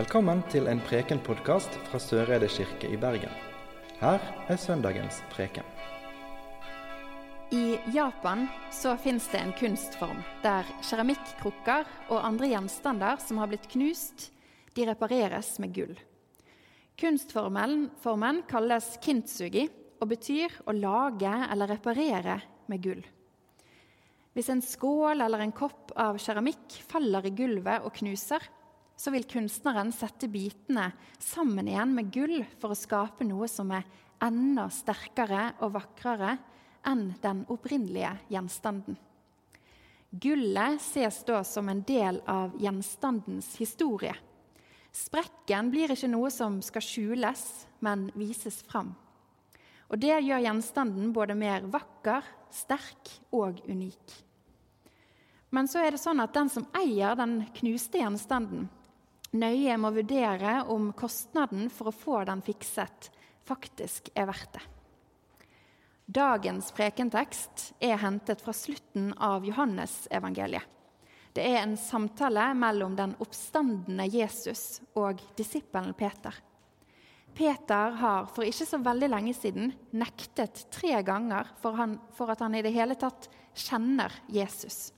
Velkommen til en Preken-podkast fra Søreide kirke i Bergen. Her er søndagens preken. I Japan så fins det en kunstform der keramikkrukker og andre gjenstander som har blitt knust, de repareres med gull. Kunstformen formen kalles kintsugi og betyr å lage eller reparere med gull. Hvis en skål eller en kopp av keramikk faller i gulvet og knuser, så vil kunstneren sette bitene sammen igjen med gull for å skape noe som er enda sterkere og vakrere enn den opprinnelige gjenstanden. Gullet ses da som en del av gjenstandens historie. Sprekken blir ikke noe som skal skjules, men vises fram. Og Det gjør gjenstanden både mer vakker, sterk og unik. Men så er det sånn at den som eier den knuste gjenstanden, nøye må vurdere om kostnaden for å få den fikset faktisk er verdt det. Dagens prekentekst er hentet fra slutten av Johannesevangeliet. Det er en samtale mellom den oppstandende Jesus og disippelen Peter. Peter har for ikke så veldig lenge siden nektet tre ganger for, han, for at han i det hele tatt kjenner Jesus.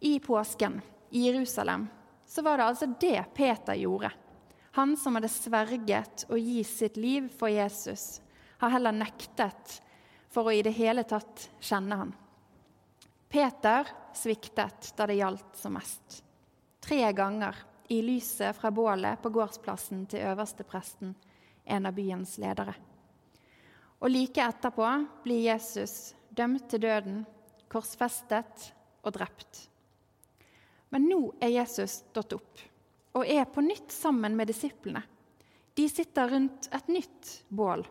I påsken i Jerusalem så var det altså det Peter gjorde. Han som hadde sverget å gi sitt liv for Jesus, har heller nektet for å i det hele tatt kjenne han. Peter sviktet da det gjaldt som mest. Tre ganger i lyset fra bålet på gårdsplassen til øverstepresten, en av byens ledere. Og like etterpå blir Jesus dømt til døden, korsfestet og drept. Men nå er Jesus stått opp og er på nytt sammen med disiplene. De sitter rundt et nytt bål.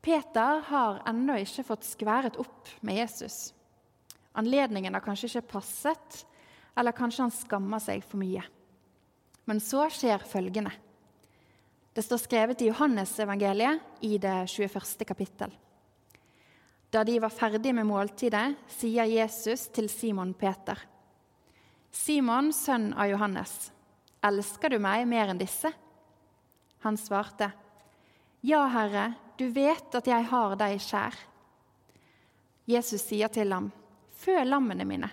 Peter har ennå ikke fått skværet opp med Jesus. Anledningen har kanskje ikke passet, eller kanskje han skammer seg for mye. Men så skjer følgende. Det står skrevet i Johannesevangeliet i det 21. kapittel. Da de var ferdig med måltidet, sier Jesus til Simon Peter.: Simon, sønn av Johannes, elsker du meg mer enn disse? Han svarte, Ja, Herre, du vet at jeg har deg kjær. Jesus sier til ham, Fø lammene mine.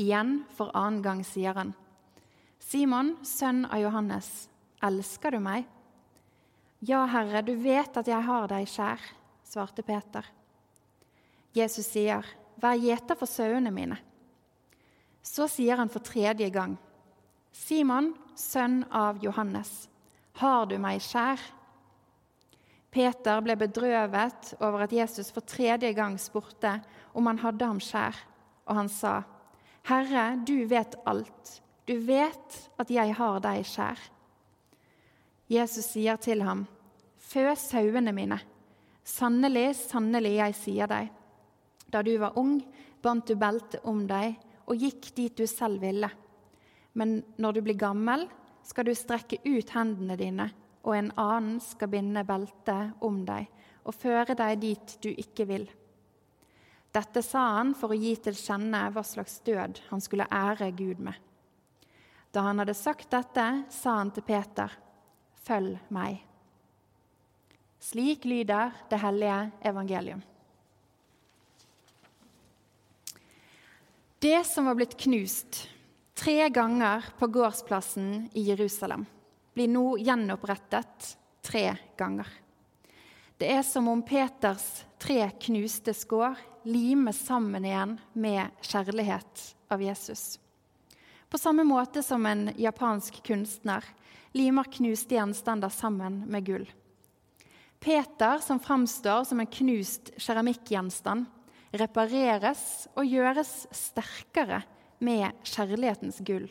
Igjen for annen gang sier han, Simon, sønn av Johannes, elsker du meg? Ja, Herre, du vet at jeg har deg kjær, svarte Peter. Jesus sier, Vær gjeter for sauene mine. Så sier han for tredje gang, Simon, sønn av Johannes, har du meg kjær? Peter ble bedrøvet over at Jesus for tredje gang spurte om han hadde ham kjær, og han sa, Herre, du vet alt, du vet at jeg har deg kjær. Jesus sier til ham, Fø sauene mine. Sannelig, sannelig, jeg sier deg. Da du var ung, bandt du beltet om deg og gikk dit du selv ville. Men når du blir gammel, skal du strekke ut hendene dine, og en annen skal binde beltet om deg og føre deg dit du ikke vil. Dette sa han for å gi til kjenne hva slags død han skulle ære Gud med. Da han hadde sagt dette, sa han til Peter, 'Følg meg'. Slik lyder det hellige evangelium. Det som var blitt knust tre ganger på gårdsplassen i Jerusalem, blir nå gjenopprettet tre ganger. Det er som om Peters tre knuste skår limes sammen igjen med kjærlighet av Jesus. På samme måte som en japansk kunstner limer knuste gjenstander sammen med gull. Peter, som framstår som en knust keramikkgjenstand, repareres og gjøres sterkere med kjærlighetens gull.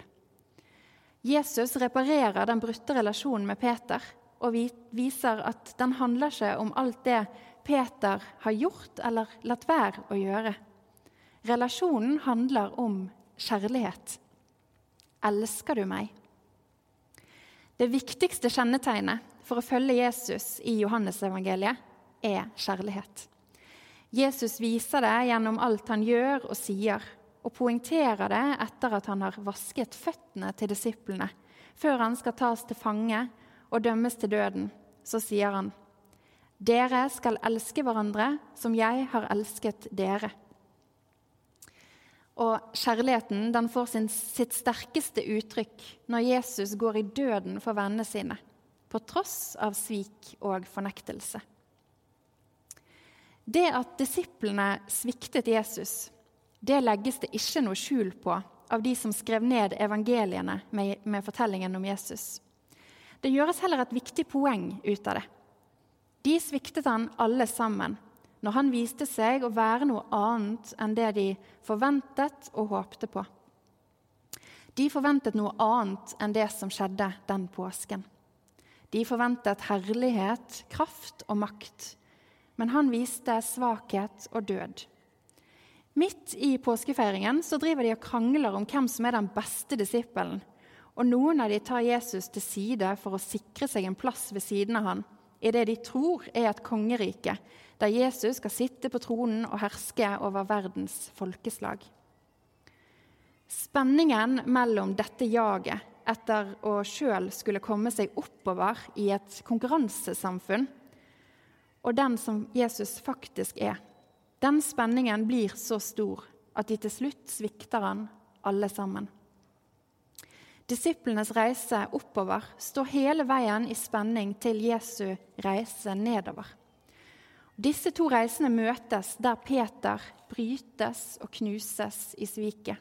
Jesus reparerer den brutte relasjonen med Peter og viser at den handler ikke om alt det Peter har gjort eller latt være å gjøre. Relasjonen handler om kjærlighet. Elsker du meg? Det viktigste kjennetegnet for å følge Jesus i Johannesevangeliet er kjærlighet. Jesus viser det gjennom alt han gjør og sier, og poengterer det etter at han har vasket føttene til disiplene før han skal tas til fange og dømmes til døden, så sier han, Dere skal elske hverandre som jeg har elsket dere. Og kjærligheten den får sin, sitt sterkeste uttrykk når Jesus går i døden for vennene sine, på tross av svik og fornektelse. Det at disiplene sviktet Jesus, det legges det ikke noe skjul på av de som skrev ned evangeliene med, med fortellingen om Jesus. Det gjøres heller et viktig poeng ut av det. De sviktet han alle sammen når han viste seg å være noe annet enn det de forventet og håpte på. De forventet noe annet enn det som skjedde den påsken. De forventet herlighet, kraft og makt, men han viste svakhet og død. Midt i påskefeiringen så driver de og krangler om hvem som er den beste disippelen. Og noen av de tar Jesus til side for å sikre seg en plass ved siden av han i det de tror er et kongerike, der Jesus skal sitte på tronen og herske over verdens folkeslag. Spenningen mellom dette jaget etter å sjøl skulle komme seg oppover i et konkurransesamfunn, og den som Jesus faktisk er, den spenningen blir så stor at de til slutt svikter han alle sammen. Disiplenes reise oppover står hele veien i spenning til Jesu reise nedover. Disse to reisene møtes der Peter brytes og knuses i sviket,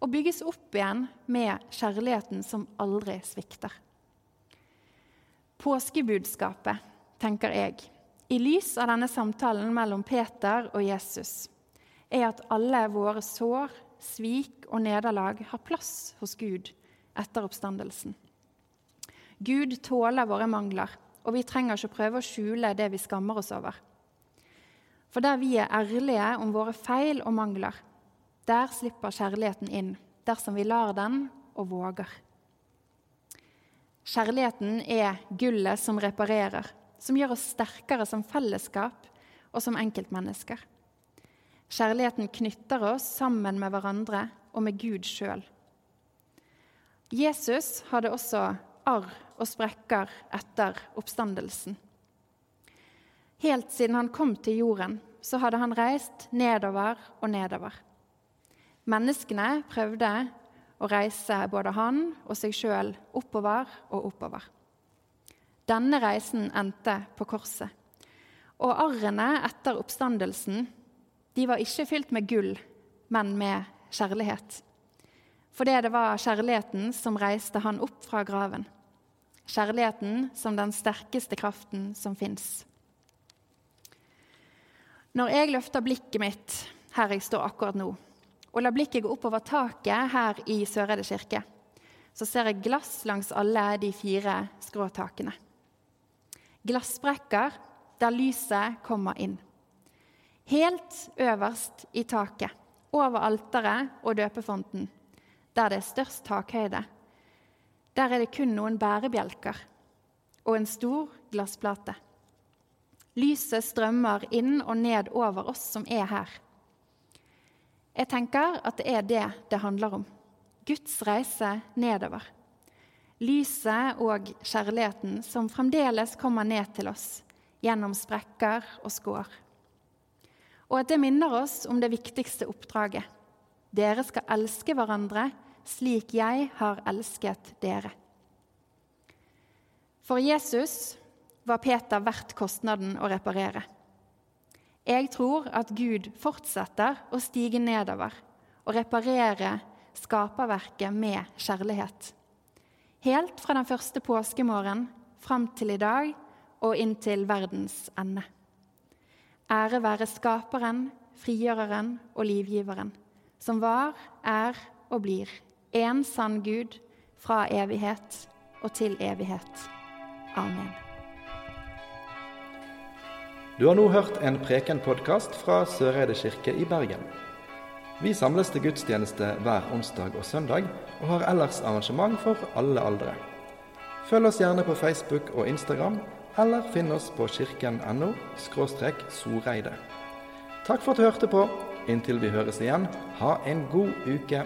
og bygges opp igjen med kjærligheten som aldri svikter. Påskebudskapet, tenker jeg, i lys av denne samtalen mellom Peter og Jesus, er at alle våre sår, svik og nederlag har plass hos Gud etter oppstandelsen. Gud tåler våre mangler, og vi trenger ikke prøve å skjule det vi skammer oss over. For der vi er ærlige om våre feil og mangler, der slipper kjærligheten inn, dersom vi lar den og våger. Kjærligheten er gullet som reparerer, som gjør oss sterkere som fellesskap og som enkeltmennesker. Kjærligheten knytter oss sammen med hverandre og med Gud sjøl. Jesus hadde også arr og sprekker etter oppstandelsen. Helt siden han kom til jorden, så hadde han reist nedover og nedover. Menneskene prøvde å reise både han og seg sjøl oppover og oppover. Denne reisen endte på korset. Og arrene etter oppstandelsen de var ikke fylt med gull, men med kjærlighet. Fordi det var kjærligheten som reiste han opp fra graven. Kjærligheten som den sterkeste kraften som fins. Når jeg løfter blikket mitt her jeg står akkurat nå, og lar blikket gå oppover taket her i Søreide kirke, så ser jeg glass langs alle de fire skråtakene. Glassbrekker der lyset kommer inn. Helt øverst i taket, over alteret og døpefonten, der det er størst takhøyde, der er det kun noen bærebjelker og en stor glassplate. Lyset strømmer inn og ned over oss som er her. Jeg tenker at det er det det handler om. Guds reise nedover. Lyset og kjærligheten som fremdeles kommer ned til oss gjennom sprekker og skår. Og at det minner oss om det viktigste oppdraget. Dere skal elske hverandre slik jeg har elsket dere. For Jesus var Peter verdt kostnaden å reparere. Jeg tror at Gud fortsetter å stige nedover og reparere skaperverket med kjærlighet. Helt fra den første påskemorgen fram til i dag og inntil verdens ende. Ære være Skaperen, Frigjøreren og Livgiveren, som var, er og blir én sann Gud fra evighet og til evighet. Amen. Du har nå hørt en Preken-podkast fra Søreide kirke i Bergen. Vi samles til gudstjeneste hver onsdag og søndag, og har ellers arrangement for alle aldre. Følg oss gjerne på Facebook og Instagram, eller finn oss på kirken.no soreide. Takk for at du hørte på. Inntil vi høres igjen, ha en god uke.